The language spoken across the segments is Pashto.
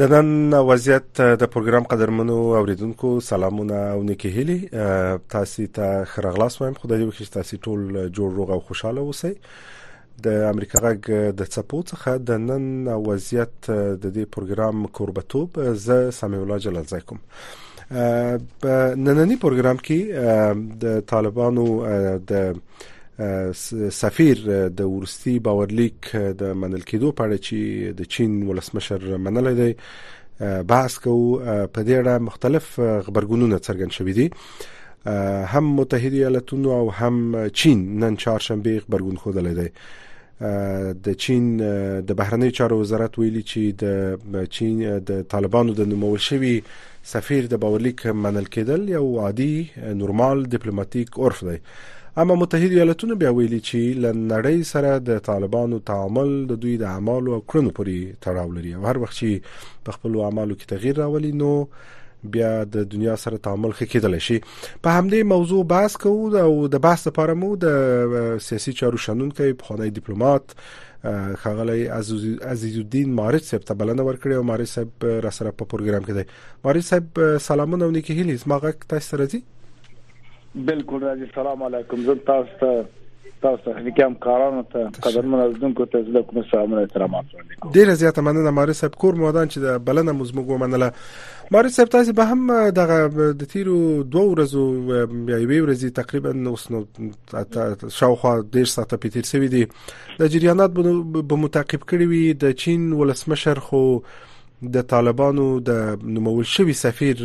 د نن وضعیت د پروګرام قدرمنو اوریدونکو سلامونه او نیکی هیلی تاسو ته خرغلاس وایم خدای دې وکړي تاسو ټول جوړ روغ او خوشاله اوسئ د امریکا غږ د چپو څخه د نن وضعیت د دې پروګرام کوربتوب زه سمي الله جلال زای کوم په نننی پروګرام کې د طالبانو د سفیر د ورستي باورلیک د منل کېدو په اړه چې د چین ولسمشر منلی دی بحث کوو په دې اړه مختلف خبرګونونه څرګند شوي دي هم متحده ایالاتونو او هم چین نن چهارشنبه خبرګون خوده دی د چین د بهرنیو چارو وزارت ویلي چې د چین د طالبانو د نومول شوی سفیر د باورلیک منل کېدل یو عادي نورمال دیپلوماټیک عرف دی اما متحده ایالاتونو بیا ویلي چې له نړۍ سره د طالبانو تعامل د دوی د اعمالو او کړنو پورې تړاو لري او هر وخت چې په خپل اعمالو کې تغییر راولي نو بیا د دنیا سره تعامل ښه کېدلی شي په همدې موضوع بحث کوو او د بحث لپاره مو د سیاسي چارو شنونکي په خدای ډیپلوماټ خغلی عزیز الدین مارج صاحب ته بلنه ورکړې او مارج صاحب را سره په پروګرام کې دی مارج صاحب سلامونه او نیکی هیلې زما غږ تاسو سره راځي بالکل راځي سلام علیکم زه تاسو ته تاسو تخنیکی همکارانو ته قدرمن اوریدونکو ته زله کوم سلامونه احترامات وړاندې کوم ډیر زیاته مننه ماري صاحب کور مودان چې د بلنه مزموږ ومنله مارج صاحب تاسو به هم دغه د تیرو دوه ورځو یا یوې ورځې تقریبا اوس نو شاوخوا ډیر ساعته په تیر سوي دي د جریانات به متعقب کړی وي د چین ولسمشر خو د طالبانو د نومول شوی سفیر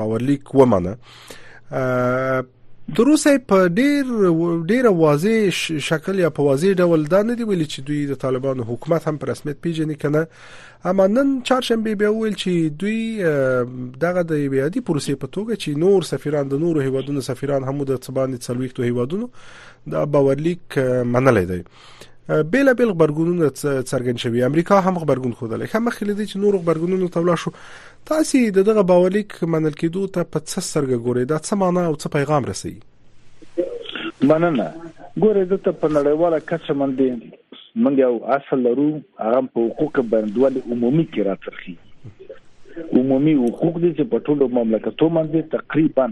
باورلیک ومنه تر اوسه په ډیر ډیر واضح شکل یا په واضح ډول دا نه دی ویل چې دوی د طالبانو حکومت هم په رسمیت پیژني کنه اما نن چهارشنبه بیا ویل چې دوی دغه د یوې عادي پروسې په توګه چې نور سفیران د نورو هیوادونو سفیران هم د څباندې څلويختو هیوادونو دا باورلیک منلې دی بیل بیل خبرګونونه څرګند شوی امریکا هم خبرګون خوده لکه مخکې لیدي چې نور خبرګونونه تولا شو تاسو د دغه باورلیک منل کېدو ته په څه سرګ ګوري دا څه معنی او څه پیغام رسي مننه ګوره زه ته په نړیواله کچه باندې موږ یو اصل لرو هغه په حقوق بندوال عمومي کې راڅرخي عمومي حقوق دي چې په ټولو مملکتو باندې تقریبا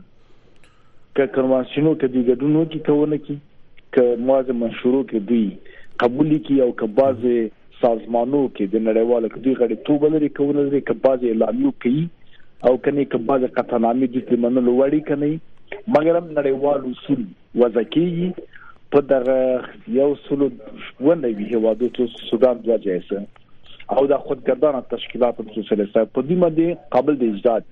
که کنوانسیونو کې د ګډونو کې کونه کې که موازه منشورو کې دوی قبول کی او که بعضې سازمانو کې د نړیوالو کې دوی غړي توب لري کوونه لري که باز اعلامیو کوي او کني که باز قطعنامې د دې منلو وړي کني مګر هم نړیوال اصول وضع کیږي په دغه یو سلو ونوي هوادو ته سودان دوه جایسه او د خودګردانه تشکیلات په سلسله سره په دې باندې قابل د اجداد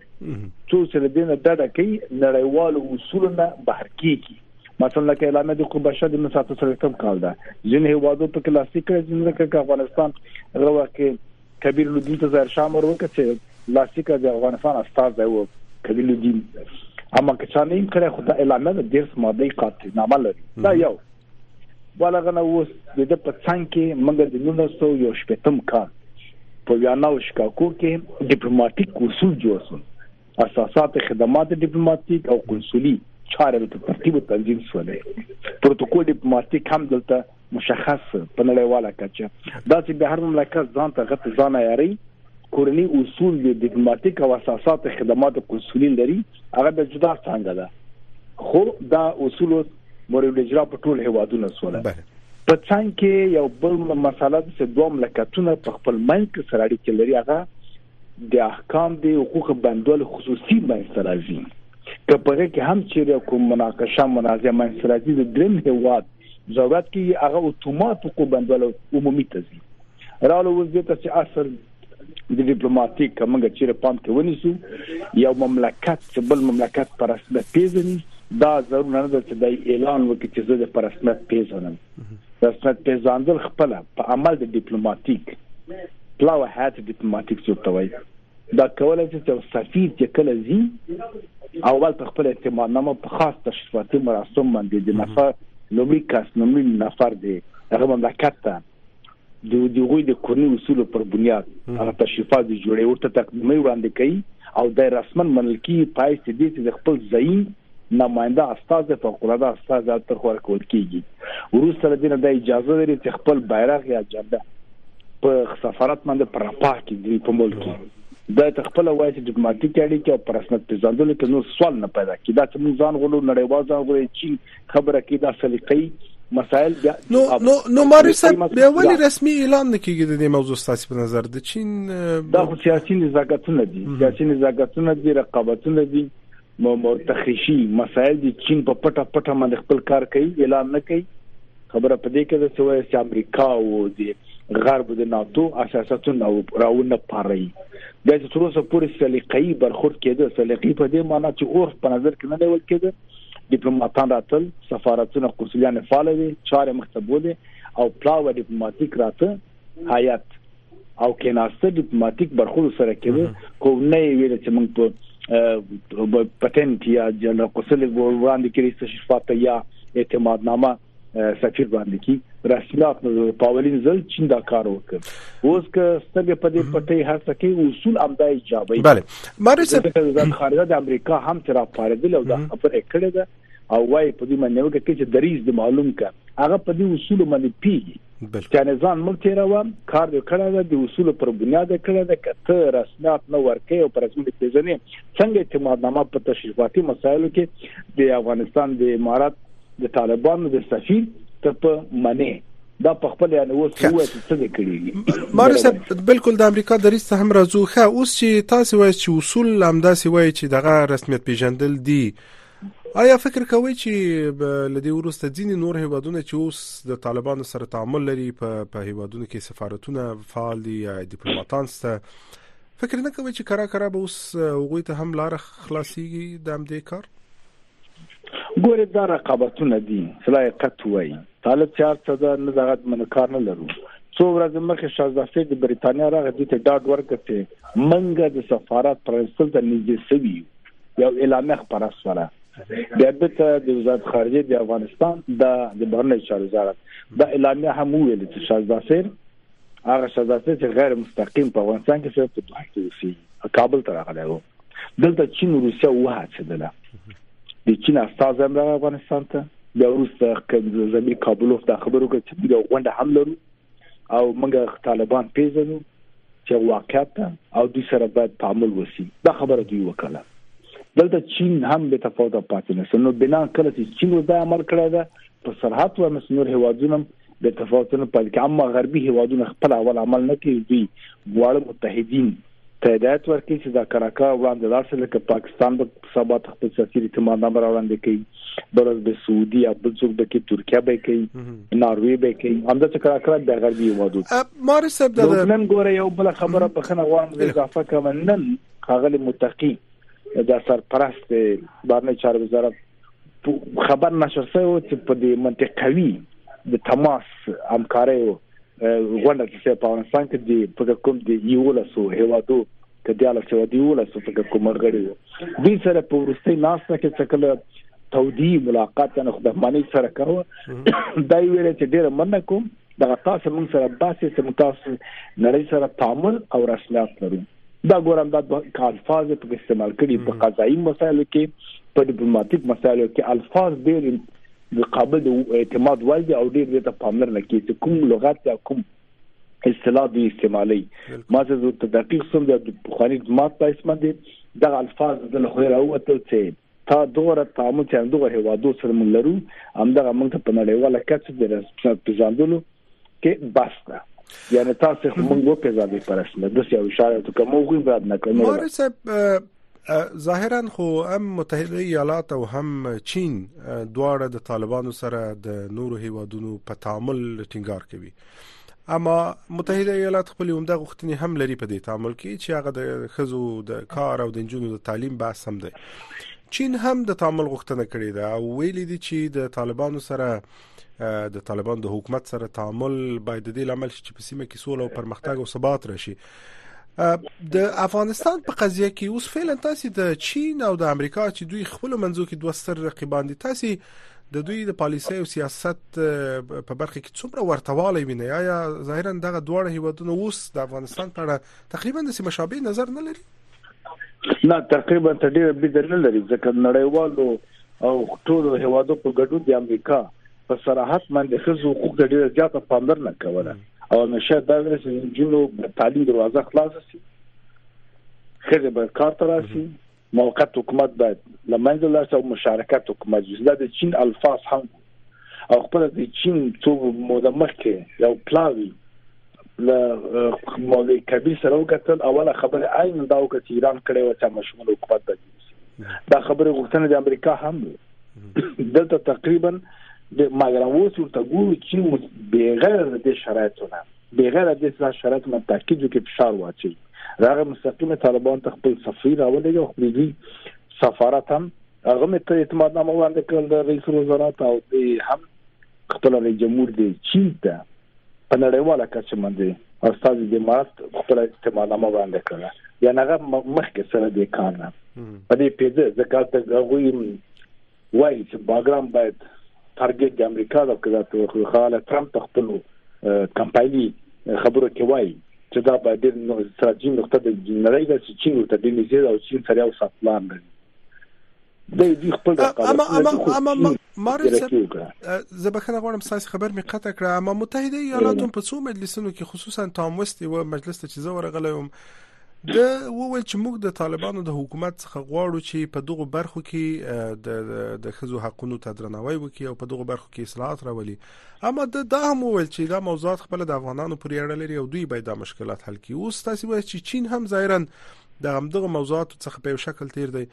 څو سره دینه ډډه کوي نړیوال اصولونه بهر کیږي مثلا لکه اعلامیه د قوه بشر د 1930 کال ده ځینې هوادو په کلاسیک کې ځینې کې افغانستان غوا کې کبیر لودین ته ظاهر شاه مر وکړ چې کلاسیک د افغانستان استاد دی و کبیر لودین اما که څنګه یې کړه خو دا اعلامیه د دیرس ماده قاتل نامه لري دا یو ولغنه اوس د دې په څنګ کې موږ د 1918 کال په ویانا او شکاکو کې ډیپلوماټیک اصول جوړ شول اساسات خدمات ډیپلوماټیک او کنسولي چارې په ترتیب تنظیم شولې پروتوکول ډیپلوماټیک هم دلته مشخص په نړیواله کچه دا چې به هر مملکت ځان ته غته ځان یاري کورنی اصول د ډیپلوماټیک او اساسات خدمات کنسولي لري هغه د جدا څنګه ده خو دا اصول مورد اجرا په ټول هوادونو سره په څنګه کې یو بل مسله د دوه مملکتونو په خپل منځ کې سره اړیکې لري هغه د احکام د حقوق بندول خصوصي منځته راځي که په هغه کې هم چیرې کوم مناقشه منازعه منځته راځي د دریم هواد ضرورت کې هغه اتومات حقوق بندول عمومي تزي رااله اوس دې ته چې اصل د ډیپلوماټیک کومګه چیرې پام کې ونیسو یو مملکت چې بل مملکت پر رسمیت پیژني دا ضرور نه ده چې د اعلان وکړي چې زه د پر رسمیت پیژنم درسد پیزاندل خپل په عمل د ډیپلوماټیک پلاو هات ډیپلوماټیک څه ته وایي دا کولای شي چې سفیر چې کله زی اول ته خپل اعتماد نامه په خاص تشریفاتي مراسم باندې د نفر لومړي کس لومړي نفر دی هغه مملکت ته د دغوی د کورني اصول پر بنیاد هغه تشریفات د جوړې ورته تقدیمي وړاندې کوي او د رسمن منل کی پایس دې چې د خپل ځای نماینده استاد په قراده استاد تر خور کول کیږي ورسره د نه د اجازه لري چې خپل بیرغ یا جنډه په سفارت باندې پر پاک کې دی په ملک کې دا ته خپل وایي چې ډیپلوماټیک اړیکې او پر رسمیت پیژندل کې نور سوال نه پیدا کیدا چې موږ ځان غلو نړیوال ځان غلو چې خبره کې دا سلیقي مسائل بیا نو نو نو معرف صاحب بیا ولی رسمي اعلان نکېږي د دې موضوع ستاسو په نظر د چین دا خو سیاسي نزاکتونه دي سیاسي نزاکتونه دي رقابتونه دي تخریشي مسائل دي چین په پټه پټه باندې خپل کار کوي اعلان نه کوي خبره په دې کې ده چې وایي چې امریکا او د غرب د ناتو اساساتونه راونه پاري د تر اوسه پورې سلیقي برخورد کېده سلیقي په دې معنی چې اورف په نظر کې نه نیول کېده ډیپلوماټان راتل سفارتونه قونسلیان فعال وي چارې مخته بولي او پلاوه ډیپلوماټیک راته حیات او کیناسته ډیپلوماټیک برخورد سره کوي خو نه ویل چې موږ په پټن کې یا جنرال قصل وړاندې کړی څه شفافه یا اعتمادنامه سفیر باندې کی رسمیات نه پاولین زل چین دا کار وکړ اوس که ستګه په دې پټي هر څه کې اصول امدا ایجابي بله ماري چې د وزارت خارجه د امریکا هم تر پاردل او د خبرې کړې ده او وايي په دې باندې وکړي چې دریز د معلوم کا هغه په دې اصول باندې پیږي بلکل یعنی ځان مه تیروه کار دې کړی دی د اصول پر بنیاد کړی دی که ته رسمیات نه ورکې او پر رسمي پیژنې څنګه اعتمادنامه په تشریفاتي مسایلو کې د افغانستان د امارات د طالبانو د سفیر ته په منې دا په خپل یعنی اوس هو چې څه دې کړی مارو صاحب بالکل د امریکا د ریس هم راځو خه اوس چې تاسو وایي چې اصول لامداسي وایي چې دغه رسمیت پیژندل دي آیا فکر کوئ چې له دې وروسته ځینې نور هیوادونه چې اوس د طالبانو سره تعامل لري په په هیوادونو کې سفارتونه فعال دي یا ډیپلوماټان سته فکر نه کوي چې کرا کرا به اوس وګوي ته هم لار خلاصيږي د همدې کار ګوره دا رقابتونه دي صلاحیت وای طالب چار څه ده نه دغه من کار نه لرو څو ورځې مخکې شازداسي د بریتانیا راغی د ډاډ ورکته منګه د سفارت پرنسپل ته نږدې سوي یو اعلامیه خبره سره بیا د وزارت خارجه د افغانستان د د بهرنی چارو وزارت د اعلامیه هم ویل چې شازداسر هغه شازداسر چې غیر مستقیم په افغانستان کې څه په دوه کې وسی کابل ته راغلی وو دلته چین روسیا وهڅیدله د چین استاد هم راغی افغانستان ته د روس د زمي کابل د خبرو کې چې د غونډه هم لرو او موږ طالبان پیژنو چې واقعیت او د سره باید تعامل وسی دا خبره دی وکړه دلته چین هم به تفاوت پاتې نشي نو بنا کله چې چین ودا عمل کړی دا په سرحد و مسنور هوادونه به تفاوتونه پاتې کړي اما غربي هوادونه خپل اول عمل نه کوي دوی غواړي متحدین ته هدایت ورکړي چې دا کراکا وړاندې لاړ شي لکه پاکستان به سبا خپل سفیر اعتماد نامه وړاندې کوي بلز به سعودي یا بل څوک به کې ترکیه به کوي ناروی به کوي همدا چې کراکا د غربي هوادو ماري صاحب دا نن ګوره یو بل خبره په خنه غواړم زه اضافه کوم نن هغه متقی د سرپرست بارنه چار وزارت خبر نشر شوی و چې په دې منطقوي د تماس همکارۍ غونډه چې په افغانستان کې دی په کوم دی یو لاسو هوادو ته دی لاسو هوادو یو لاسو په کوم غړي وو دې سره په ورستي ناس ته کې څکل تودي ملاقات نه خدای مانی سره کاوه دا ویل چې ډیر مننه کوم دا تاسو موږ سره باسي چې تاسو نړۍ سره تعامل او رسمیت لرو دا ګورم دا دوه الفاظ په استعمال کړي په قضایي مسایلو کې په ډیپلوماټیک مسایلو کې الفاظ ډېر د قابل د اعتماد وړ دي او ډېر د پاملرنې کې چې کوم لغت یا کوم اصطلاح دی استعمالي ما زه د دقیق سم د خواني مات په اسم دي دا الفاظ د له خوره اوته چې تا دوره تامو چې دوه هوادو سره مونږ لرو همدغه مونږ ته په نړیواله کچه د رسمي ځاندونو کې بس ده یعنی تاسو خو موږ وپېژاندې پر اسنه د سیاو اشاره ته کوم غوښ براد نه کوي مور صاحب ظاهرا خو هم متحده ایالات او هم چین دواړه د طالبانو سره د نورو هیوادونو په تعامل ټینګار کوي اما متحده ایالات خپل عمده غوښتنې هم لري په دې تعامل کې چې هغه د خزو د کار او د جنونو د تعلیم بحث هم دی چین هم د تعامل غوښتنه کړې ده او ویلي دي چې د طالبانو سره د طالبان د حکومت سره تعامل باید د دې لامل شي چې په سیمه کې سوله او پرمختګ او ثبات راشي د افغانستان په قضیه کې اوس فعلا تاسو د چین او د امریکا چې دوی خپل منځو کې دوه ستر رقیبان دي تاسو د دوی د پالیسۍ او سیاست په برخه کې څومره ورتوالی ویني یا ظاهرا دغه دواړه هیوادونه اوس د افغانستان په اړه تقریبا د مشابه نظر نه لري نه تقریبا تر ډیره به دلیل لري ځکه نړیوالو او ټولو هوادو په ګډون د امریکا په صراحت باندې خزو حقوق ته ډیره زیاته پاملرنه کوله او نشه دا ویل چې جنو د تعلیم دروازه خلاص شي خزه به کار تر راشي موقت حکومت باید لمنځه لاړ شي او مشارکت حکومت زیاده د چین الفاظ هم او خپل د چین څو موده مخکې یو پلاوی له مولوی کبیر سره وکتل اوله خبره عین دا وکړه چې ایران کړي و چې مشمول حکومت د دا خبره غوښتنه د امریکا هم دلته تقریبا د مګرام اوس ورته ګورو چې بغیر د شرایطو نه بغیر د اسلام شرایط نه تاکید وکړي فشار واچي راغه مستقیم طالبان ته خپل سفیر راولېږي او خپل سفارت هم هغه مې ته اعتماد نامه وړاندې کړل د رئیس الوزرا ته او دی هم خپل رئیس جمهور دی چین ته په نړیواله کچه باندې استاد د مارت خپل اعتماد نامه وړاندې کړل یا هغه مخکې سره د کار نه په دې پیډه ځکه ته غوي وایي چې باګرام باید تارګټ د امریکا د کړه خاله ترامپ خپل کمپایني خبرو کې وایي چې دا باید د ستراتیژي نقطه د نړۍ د چین ته د نږدې او چین سره یو ساتلان لري د دې خپل اما اما اما مارل زه بخنه غواړم ساس خبر می قطع کړه اما متحده ایالاتو په څو مجلسونو کې خصوصا تام وست یو مجلس ته چې زه ورغلم د وویل چې موږ د طالبانو د حکومت څخه غواړو چې په دغه برخو کې د د خزو حقونو ته درناوی وکړي او په دغه برخو کې اصلاحات راولي اما د دا هم وویل چې دا موضوعات خپل د افغانانو پورې اړه لري او دوی باید دا مشکلات حل کړي اوس تاسو وایي چې چین هم ظاهرا د همدغه موضوعاتو څخه په یو شکل تیر دی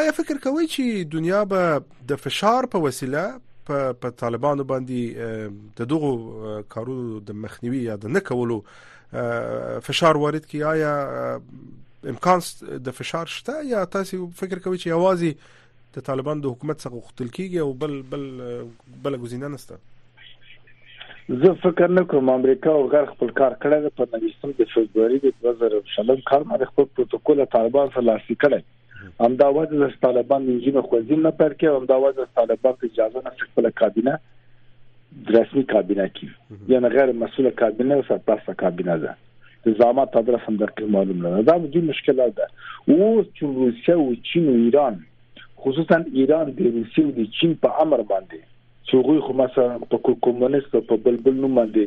آیا فکر کوئ چې دنیا به د فشار په وسیله په په طالبانو باندې د دغو کارونو د مخنیوي یا د نه کولو فشار وارد کی آیا امکان د فشار شته یا تاسو فکر کوئ چې اوازي د طالبان د حکومت څخه غوښتل کیږي او بل بل بل ګزینه نشته زه فکر نه کوم امریکا او غرب خپل کار کړی دی په 19 د فبرवरी د 2020 کال باندې خپل پروتوکول طالبان سره لاسي کړی هم دا وجه د طالبان د انجینو خوځین نه پر کې هم دا وجه د طالبان په اجازه نه خپل کابینه رسمي کابینه کې یعنی غیر مسوله کابینه او سرپرسته کابینه ده د زعامت ادرس هم دقیق معلوم نه دا دوی مشکلات ده اوس چې روسیه او چین او ایران خصوصا ایران د روسیې او د چین په امر باندې چې غوي خو مثلا په کمونست په بلبل نوم باندې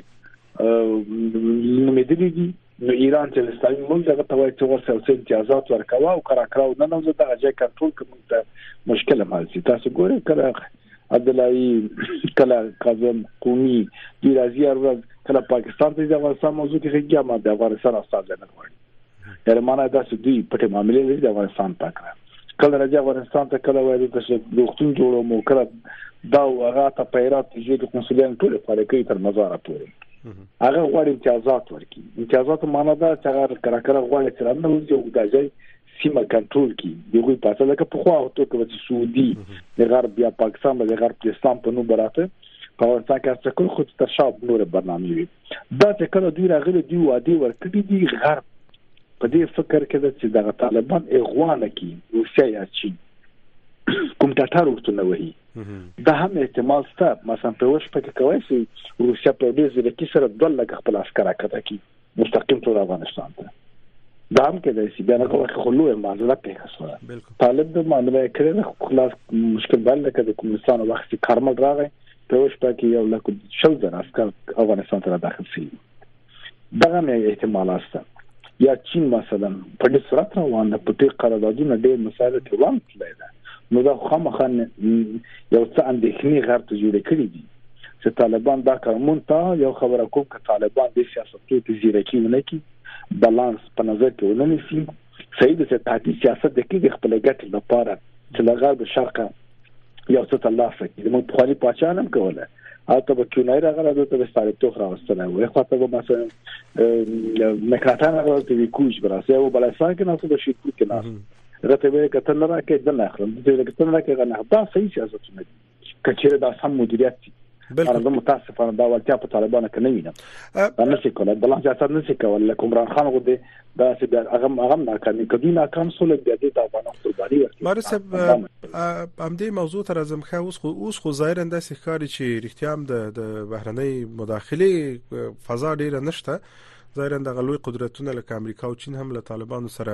نومېدلي دي نو ایران چې اسلامي ملک دغه ته وایي چې ورسره څه امتیازات ورکوه او کرا کراو نه نو دغه ځای کنټرول کوم ته مشکل مال سي تاسو ګورئ کړه عبدالله کله کاظم قومي دی راځي هر ورځ کله پاکستان ته د افغانستان موضوع کې خګیا ما د افغانستان استاد نه غواړي یاره معنا دا چې دوی پټه معاملې لري د افغانستان پاکره کله راځي افغانستان ته کله وایي چې دوختون جوړو مو کړه دا هغه ته پیرات چې د کنسولین ټول فعال کوي تر مزار پورې هغه غواړي امتیازات ورکړي امتیازات معنا دا چې هغه کراکره غواړي چې رانه وځي او دا ځای سیمه کنټرول کی دی غوی پاسه لکه په خو هغه توګه چې سعودي د غرب یا پاکستان د غرب د اسلام په نوم براته په افغانستان کې څه کول خو تر شاب نور برنامه وي دا چې کله دوی راغلي دی وادي ورکړي دی غرب په دې فکر کې چې دغه طالبان اغوانه کی روسیا یا چین کوم ټاټار ورته نه وهي دا هم احتمال شته مثلا په وښه پکې کوي چې روسیا په دې ځل کې سره دوه لګ خپل عسكر کړه کی مستقیم ټول افغانستان ته دا هم کې د سی بیا نه کومه خلو معذرت ته خسره طالب د معلومه کړې خلاص مشکل بل لکه د کومستان وخت کارمل راغی په وشپه کې یو لکه شل زر عسكر افغانستان ته داخل شي دغه مې احتمال است یا چین مثلا په دې سرعت روان ده په دې قراردادونه ډېر مسایل ته وړاندې تللی ده نو دا خامخا یو څه اندېښنې غرته جوړې کړې دي چې طالبان دا کار مونږ ته یو خبره کوم چې طالبان د سیاستو د زیرکی ونه کی بالانس په نظر کې ونه نیسي صحیح د سیاسي سیاست د کې خپل ګټې لپاره چې له غرب شرق یو څه ترلاسه کړي موږ په خالي پاچانم کوله او ته به کیونای راغله د ته ستاره توخ راوستله وي خو ته به مثلا مکاتان راغله ته وی کوج براسه او بل افغان کې ناسو بشي کوج کې ناسو راته وی کته نه راکې د نه اخلم د دې کته نه راکې غنه دا صحیح سیاست نه کچېره دا سم مدیریت دي بالکل زه متاسفانه دا ولتیا په طالبانو کې نه وینم دا نشي کولای د لحظه سره نشي کولای لکه عمران خان غو دې دا چې بیا هغه هغه ناکامي کدي ناکام سول بیا دې دا باندې قرباني ورکړي ماري صاحب هم دې موضوع تر ازم خو اوس خو اوس خو ظاهرا د سکاري چې رښتیا هم د بهرنۍ مداخله فضا ډیره نشته ظاهرا د غلوی قدرتونه لکه امریکا او چین هم له طالبانو سره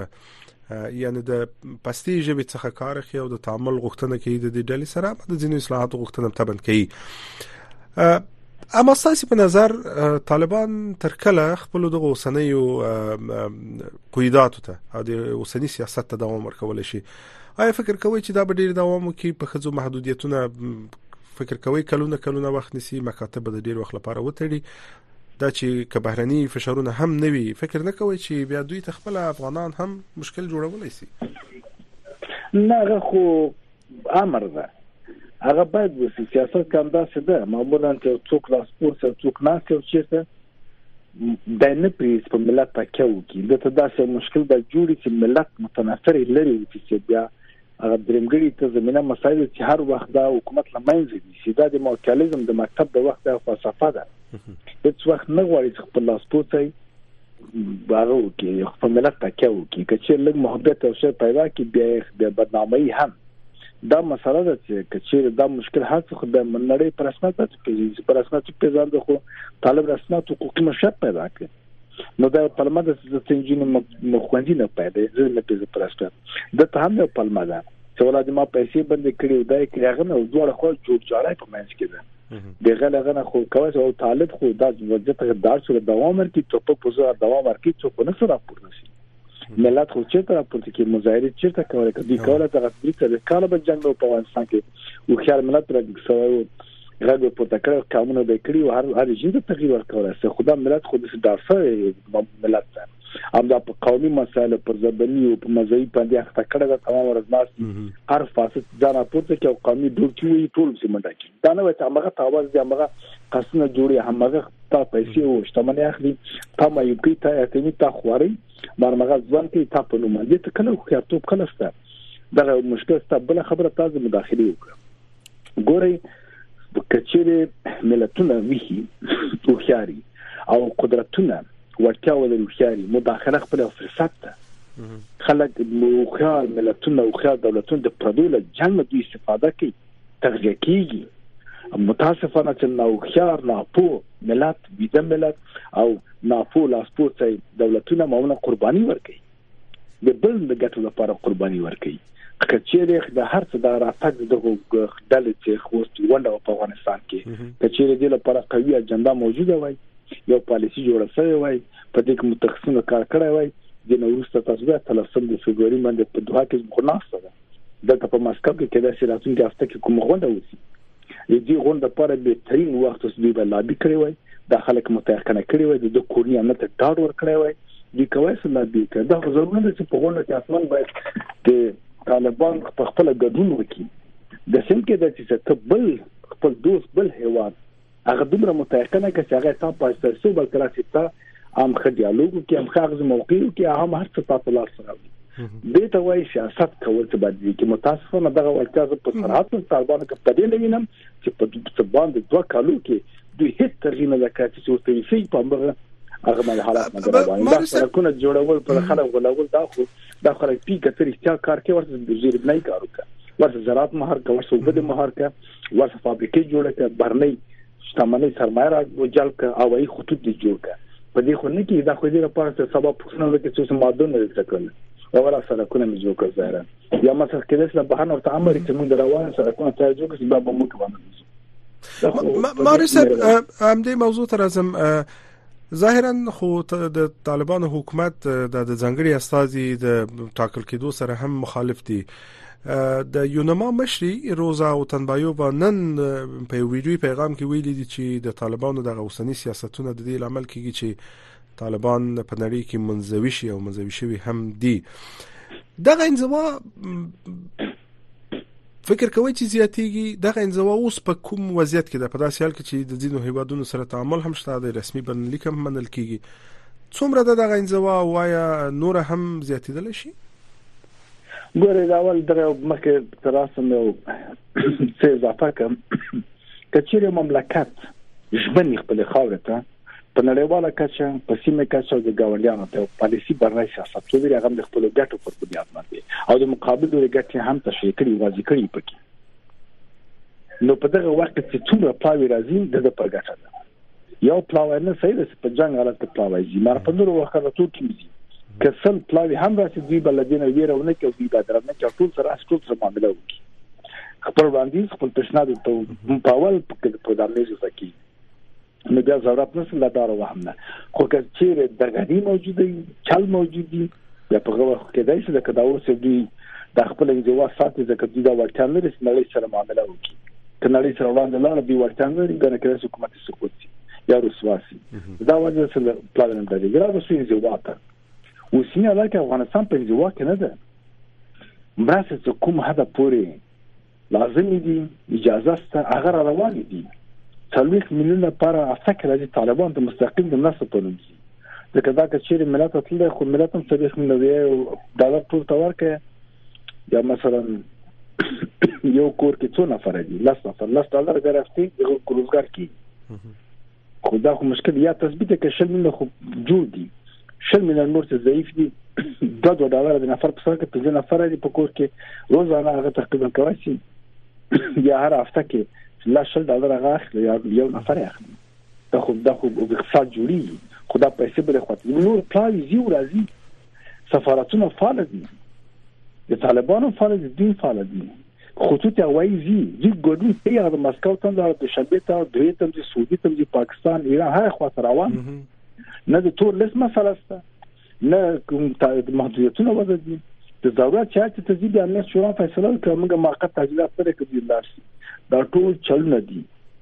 یعنی د پستی ژبه څخه کار اخی او د تعامل غوښتنه کوي د دې ډلې سره د ځینو اصلاحات غوښتنه تبند کوي اما ستاسو په نظر طالبان تر کله خپل د اوسنیو قیداتو ته او د اوسنی سیاست ته دوام ورکول شي آیا فکر کوئ چې دا به ډیر دوام وکړي په خځو محدودیتونه فکر کوي کلونه کلونه وخت نسی مکاتب د ډیر وخت لپاره وتړي دا چې که بهرني فشارونه هم نه وي فکر نه کوي چې بیا دوی ته خپل افغانان هم مشکل جوړولای شي نه هغه خو امر ده هغه باید وسی سیاست کوم داسې ده معمولا چې څوک لاس پورته څوک نه کوي چیرته د نه پریز په ملت تکیو کې د ته داسې مشکل به جوړي چې ملت متنفر لري چې بیا هغه درمګړي ته زمينه مساعد چې هر وخت دا حکومت لمنځه دي چې دا د موکالیزم د مکتب د وخت د فلسفه ده هیڅ وخت نه غواړي چې خپل لاس پوتای بارو کې خپل ملت تکیه وکړي کچې لږ محبت او شر پیدا کی بیا د بدنامي هم دا مسله ده چې کچې دا مشکل حل څه خدای منړې پر اسناد ته پیژني پر اسناد ته پیژنده خو طالب رسنات حقوقي مشرف پیدا کړي نو دا پلمه د ستنجین مخوندی نه پیدا زه نه پیژنم پرسته د ته هم یو پلمه ده چې ولادي ما پیسې بندې کړې او دا یې کړې هغه نو دوه خو جوړ جوړای په منځ کې ده د غل غنه خو کوي او طالب خو دا وجه ته دار سره دوام ورکړي ته په پوزا دوام ورکړي ته په نسو راپور نشي ملت خو چې تر پورته کې مظاهره چې تا کوله کدي کوله دغه څه چې کاله به جنگ په افغانستان کې او خیال ملت را ګسوي غږ پورته کړ قامونه به کړی او هر هر جنس تغییر ورکول سه خدا ملت خو د داسه ملت ده هم دا په قومي مسایلو په زبني او په مذهبي باندې اخته کړه دا تمام ورځ ناس هر فاسد ځان پورته کې او قومي ډول کې وي ټول سي منډه کې دا نه وایي هغه تاواز دي هغه قصنه جوړي هغه تا پیسې او شتمنۍ اخلي تا ما یو کې تا یتنی تا خوري مرمغه ځوان کې تا په نوم دي ته کله خو کارتوب کله ست دا مشکل ست بل خبره تاسو مداخله وکړه ګوري کچېره ملتونه ویخي توخياري او قدرتونه ورتیا ولري وخياري مداخله خپل فرصت ده خلک موخيار ملتونه او خيار دولتونه د پردو له جنگ دوی استفاده کوي تغذیه کیږي متاسفانه چې نوخيار ناپو ملت ویده ملت او ناپو لاسپوڅي دولتونه ماونه قرباني ورکړي د بل د ګټو لپاره قرباني ورکړي که چیرې د هر څه د راتګ د ډلې چې خوست ونده په افغانستان کې که چیرې د لپاره قوي اجنډا موجوده وای یو پالیسی جوړ شوی وای په دې کې متخصصینو کار کړی وای د نوروسته تاسو بیا تلسم د فبرवरी باندې په دوه کې مخناسته ده دلته په مسکو کې کله چې راتلونکي هفته کې کوم غونډه وسی د دې غونډې لپاره به ترين وخت اوس دوی به لابي کړی وای د خلک متيقنه کړی وای د کورنۍ امنیت ډاډ ور کړی وای د کوي سره لابي کړ دا ضروري ده چې په غونډه کې اصلا باید د طالبان په خپل ګډون وکړي د سم کې د چې ته بل خپل دوست بل هیواد هغه دومره متيقنه کړ چې هغه تا پاسته سو بل تر چې تا هم خه ډیالوګ کې هم خه غز موقع کې هم هر څه تاسو لار سره دې ته وایي سیاست کول څه باندې کې متاسفانه دغه ورکاز په سرحد پر طالبانو کې پدې نه وینم چې په دې باندې دوه کالو کې دوی هیڅ تغییر نه لکه چې ورته ویسي په مغه هغه مې حالات نه راوړي دا سرکونه جوړول پر خلک غولول دا خو دا خلک پی کتر اختیار کار کوي ورته د زیر بنای کارو کوي ورته زراعت مهار کوي ورته وبد مهار کوي ورته فابریکې جوړه کوي برني شتمنۍ سرمایه را جلب کړ او ای خطوط دې جوړ کړ په دې خو نه کې دا خو دې لپاره چې سبا پښتنه وکړي چې ماده نه ځکل او ولا سرکونه مې جوړ کړ ظاهرا یا مثلا کې داسې نه بهانه ورته امر چې موږ روان سرکونه ته جوړ کړو دا به موږ باندې ماري صاحب هم دې موضوع تر ازم ظاهرا خو د طالبانو حکومت د ځنګړي استاذي د ټاکل کېدو سره هم مخالف دي د یونما مشري روزا او تنبایو با نن په ویډیو پیغام کې ویلي دي چې د طالبانو د اوسنی سیاستونه د دې لامل کیږي چې طالبان په نړۍ کې منځوي شي او منځوي شوی هم دي دغه انزوا فکر کوي چې زیاتیږي دغه انزوا اوس په کوم وضعیت کې ده په داسې حال کې چې د ځینو هیوادونو سره تعامل هم شته د رسمي بنلیک هم منل کیږي څومره ده دغه انزوا وایا نور هم زیاتیدل شي ګوره دا ول درو مکه تراسم یو څه اضافه کوم کچېره مملکت ژبني خپل خاورته په نړیواله کچه په سیمه کچه د ګاونډیانو د پالیسی برنامه سیاست لري هغه د خپل ګټو پر بنیاد باندې او د مقابل لوري ګټې هم تشریح کړي واضح کړي پکې نو په دغه وخت کې څومره پلاوی راځي د د پرګټه ده یو پلاوی نه صحیح ده په جنگ حالت کې پلاوی زی مار په نورو وختو کې دي که سل پلاوی هم راسي دوی بل دین ویرونه کوي دوی به درنه کوي ټول سره ټول سره معاملې وکړي خپل وړاندیز خپل تشناب په پاول په دامنې ځکه نو بیا ضرورت نشته لا دار وهم نه خو که چیرې دغدي موجوده چل موجودي یا په غوړ کې دای شي لکه دا اوس دوی د خپل انځوا ساتي ځکه دوی دا ورته نه رسې نړۍ سره معامله وکړي ته نړۍ سره وړاندې لاړ دوی ورته نه لري ګنه کړي حکومت سقوط شي یا رسوا شي دا وجه سره پلان نه دی ګرا وسو انځوا ته اوسنی علاقه افغانستان په انځوا کې نه ده مرسته کوم هدا پوري لازمې دي اجازه سته هغه را روان دي څلويخ ملیونه پر افکر دي طالبان د مستقیم د نسو په نوم دي ځکه دا که چیرې ملت تل خو ملت هم څلويخ ملیونه ډالر ټول ته ورکه یا مثلا یو کور کې څو نفر دي لس نفر لس ډالر ګرفتي د روزګار کې خو دا خو مشکل یا تثبیت کې شل مليون خو جوړ دي شل مليون نور څه ضعیف دي دوه دوه ډالر د نفر په سر کې پنځه نفر دي په کور کې روزانه هغه تقریبا کوي چې یا هر هفته کې لا شل ډالر هغه اخلي یا یو نفر اخلي دا خو دا خو اقتصاد جوړي خو دا پیسې بل خواته نور پلاوی زی ورځي سفارتونه فعال دي د طالبانو فعال دي دین فعال دي خطوط هوایی زی زی ګډو ته یا د مسکو تم د دوشنبه ته دوی تم د سعودي تم د پاکستان ایران هر خوا ته روان نه د تور لیست مسله سته نه کوم محدودیتونه وځي د ضرورت چې هڅه ته د امنیت شورا فیصله وکړي موږ موقت تجربه سره کوي دا ټول چلونه دي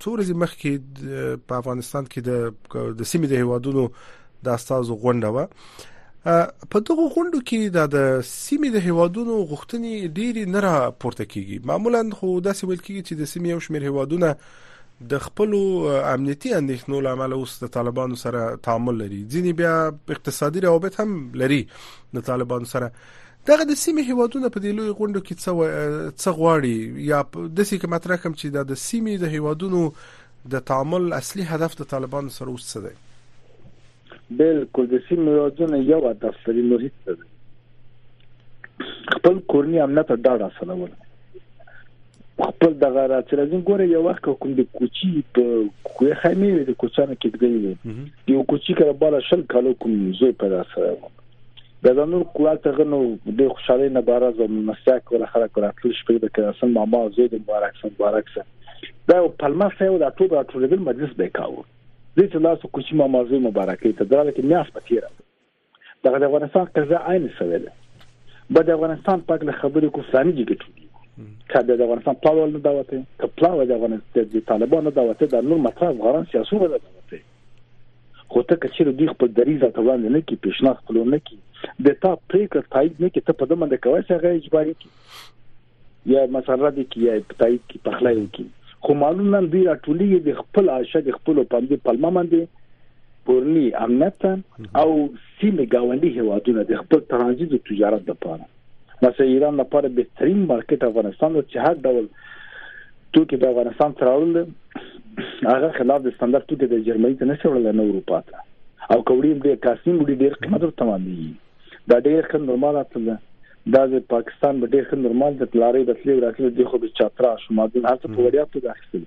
څو ورځې مخکې په افغانستان کې د د سیمې د هیوادونو د استازو غونډه و په دغه غونډو کې د سیمې د هیوادونو غوښتنې ډېری نه را پورته کیږي معمولا خو داسې ویل کیږي چې د سیمې یو شمېر هیوادونه د خپل امنیتي اندېښنو لامل اوس د طالبانو سره تعامل لري ځینې بیا اقتصادي روابط هم لري د طالبانو سره دغه د سیمې هیوادونه په دې لوی غونډو کې څه څه غواړي یا د سې کې مطرح کوم چې د سیمې د هیوادونو د تعامل اصلي هدف د طالبانو سره اوس څه دی بالکل د سیمې هیوادونه یو هدف لري نو هیڅ نه خپل کورنی امنیت ډاډ حاصلول خپل د غرات راځین ګوره یو وخت کوم د کوچی په کوه خمه د کوچانه کې دی یو کوچی کړه بالا شل کالو کوم زوی پیدا سره د زنور کورال ته غنو د خوشحالي نه بارز او مستیا کوله خلک پر خپل شپې د کاسن ماما زوی د مبارک سن مبارک سن دا پلمه سیو د ټول راټولېدل مجلس به کاوه د چې لاس کوچی ماما زوی مبارکي ته دراله کې میاس پتیره دغه د افغانستان قضا عین سوي ده به د افغانستان پاک له خبرې کو فلاني جګه ټولي کله د افغانستان پاول نه داوته ته پلاو د افغانستان د طالبانو داوته د نور مطلب غوړن سیاسي ولا داوته خو ته که چیرې دوی خپل دریځ ته وړاندې نه کی پیشنهاد خپل نه کی د تا پریکړه تایید نه کی ته په دمه د کوي چې هغه اجباري کی یا مسله دې کی یا تایید کی پخلایو کی خو معلوم نن دوی راټولې د خپل عاشه د خپل پاندې پلمه باندې پورنی امنیت او سیمه گاونډي هوادونه د خپل ترانزیت تجارت لپاره مثلا ایران لپاره بهترین مارکیټ افغانستان دی چې هر ډول توکي د افغانستان تر اړول هغه خلاف د ستاندر توکي د جرمني ته نشي وړل نه اروپا ته او کوړي د کاسنی مړي ډیر قیمت ورته باندې دا ډیر ښه نورمال اصل ده دا د پاکستان به ډیر ښه نورمال د لارې د تلې راتلې د خو به چترا شمادین هڅه په وړیا توګه اخیستل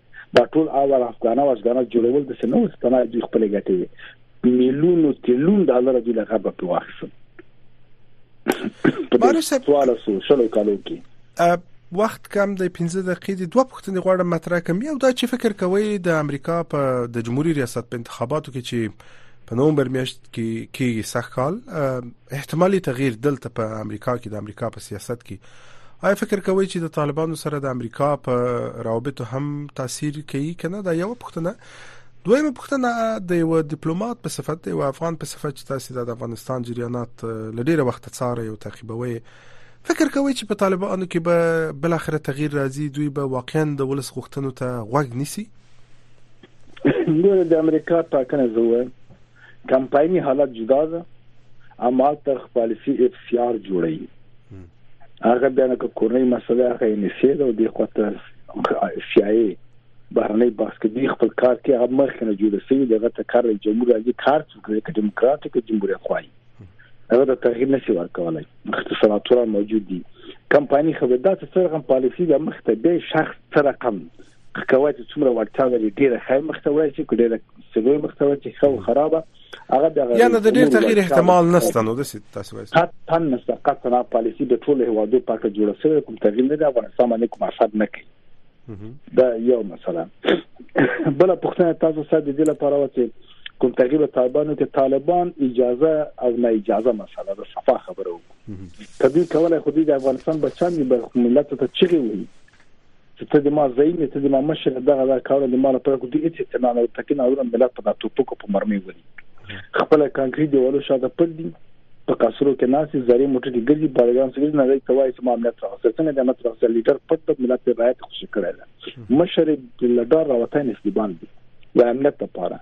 دا ټول اور افغانه او افغانه جوړول د سنو ستنه دوی خپل ګټي وي میلیونو تریلیون ډالر دوی له غرب په واخیسو په دې سوال سو شلو کالو کې وخت کم د 15 دقیقې د دوه پښتنې غواړم مطرح کوم یو دا چې فکر کوي د امریکا په د جمهوریت ریاست په انتخاباتو کې چې په نومبر میاشت کې کې سخت کال احتمالي تغییر دلته په امریکا کې د امریکا په سیاست کې آیا فکر کوي چې د طالبانو سره د امریکا په روابطو هم تاثیر کوي کنه دا یو پښتنه دویمه پوښتنه د یو ډیپلوماټ په صفت د یو افغان په صفت چې تاسو د افغانستان جریانات لډیره وخت څاره او تعقیبوي فکر کوي چې په طالبانو کې به بل اخر تغییر راځي دوی به واقعا د ولس غوښتنو ته غوږ نیسي نو د امریکا ټاکنه زوه کمپایني حالت جدا ده اما تر پالیسی اف سی آر جوړي هغه بیا نه کورنۍ مسله هغه یې نسې ده او د خواته سی آی بهرنۍ بحث کې دی خپل کار کې هغه مخ نه جوړ شي دغه ته کار جمهور راځي کار څو کوي چې دیموکراتیک جمهوریت خوایي هغه د تغییر نشي ورکولای اختصارات ټول موجود دي کمپایني خو دا چې څنګه پالیسی د مخ ته به شخص سره کم کوه چې څومره وړتیا لري ډیره خیر مخته وړي چې ډیره سلوي مخته وړي چې خو خرابه هغه د یا نه د ډیر تغیر احتمال نشته نو د تاسو وایي قطعا نشته قطعا پالیسی د ټولو هوادو پاک جوړ سره کوم تغیر نه دا افغانستان باندې کوم اثر نه کوي دا یو مثلا بل پښتنه تاسو سره د دې لپاره وته کوم تغییر طالبانو کې طالبان اجازه او نه اجازه مسله د صفه خبره وکړي کدی کولای خو د افغانستان بچان به ملت ته چیغي وي چې ته د ما زین ته د ما مشر دغه دا کارونه د ما لپاره کوم هیڅ اعتماد او تکین او ملت په داتو پکو په مرمي ولي خپل کانکریټ دیوالو شاته پټ دي په قصرو کې ناسي زری موټر کې ګرځي بارګان سګري نه لري توای چې ما امنیت سره څنګه د امنیت سره لیډر پټ پټ ملت په رایت خوشی کړی دا مشر د لډار راوته نسبان دي د امنیت لپاره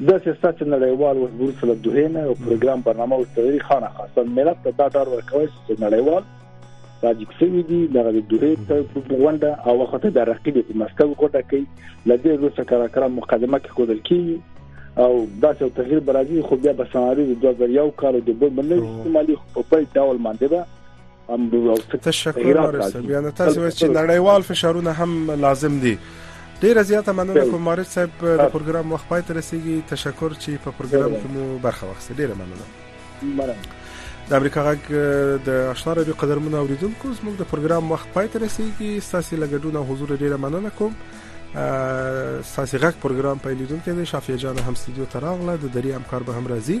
دا چې ستاسو چې نړیوال ورور سره دوه نه او پروګرام برنامه او تغیر خانه خاصه ملت ته دا ډار ورکوي چې نړیوال راځي سوي دي د دوه ته غونډه او وخت د رقیب په مسکو غونډه کې لدې روسه کار کړه مقدمه کې کول کی او دا چې تغیر برازي خو بیا به سناریو د 2001 کال د بل منځ استعمالي په بل ډول باندې تشکر مارج بیا نو تاسو وایي چې نړیوال فشارونه هم لازم دي ډیره زیاته مننه کوم مارج صاحب د پروګرام وخت پای ته رسیدي تشکر چې په پروګرام کې مو برخه واخیسته ډیره مننه د امریکا غږ د آشنا رادیو قدرمن اوریدونکو زموږ د پروګرام وخت پای ته رسیدي ساسي لګډون او حضور ډیره مننه کوم ساسي غږ پروګرام پیلیدونکو د شافیا جان هم استودیو ته راغله د دری همکار به هم راځي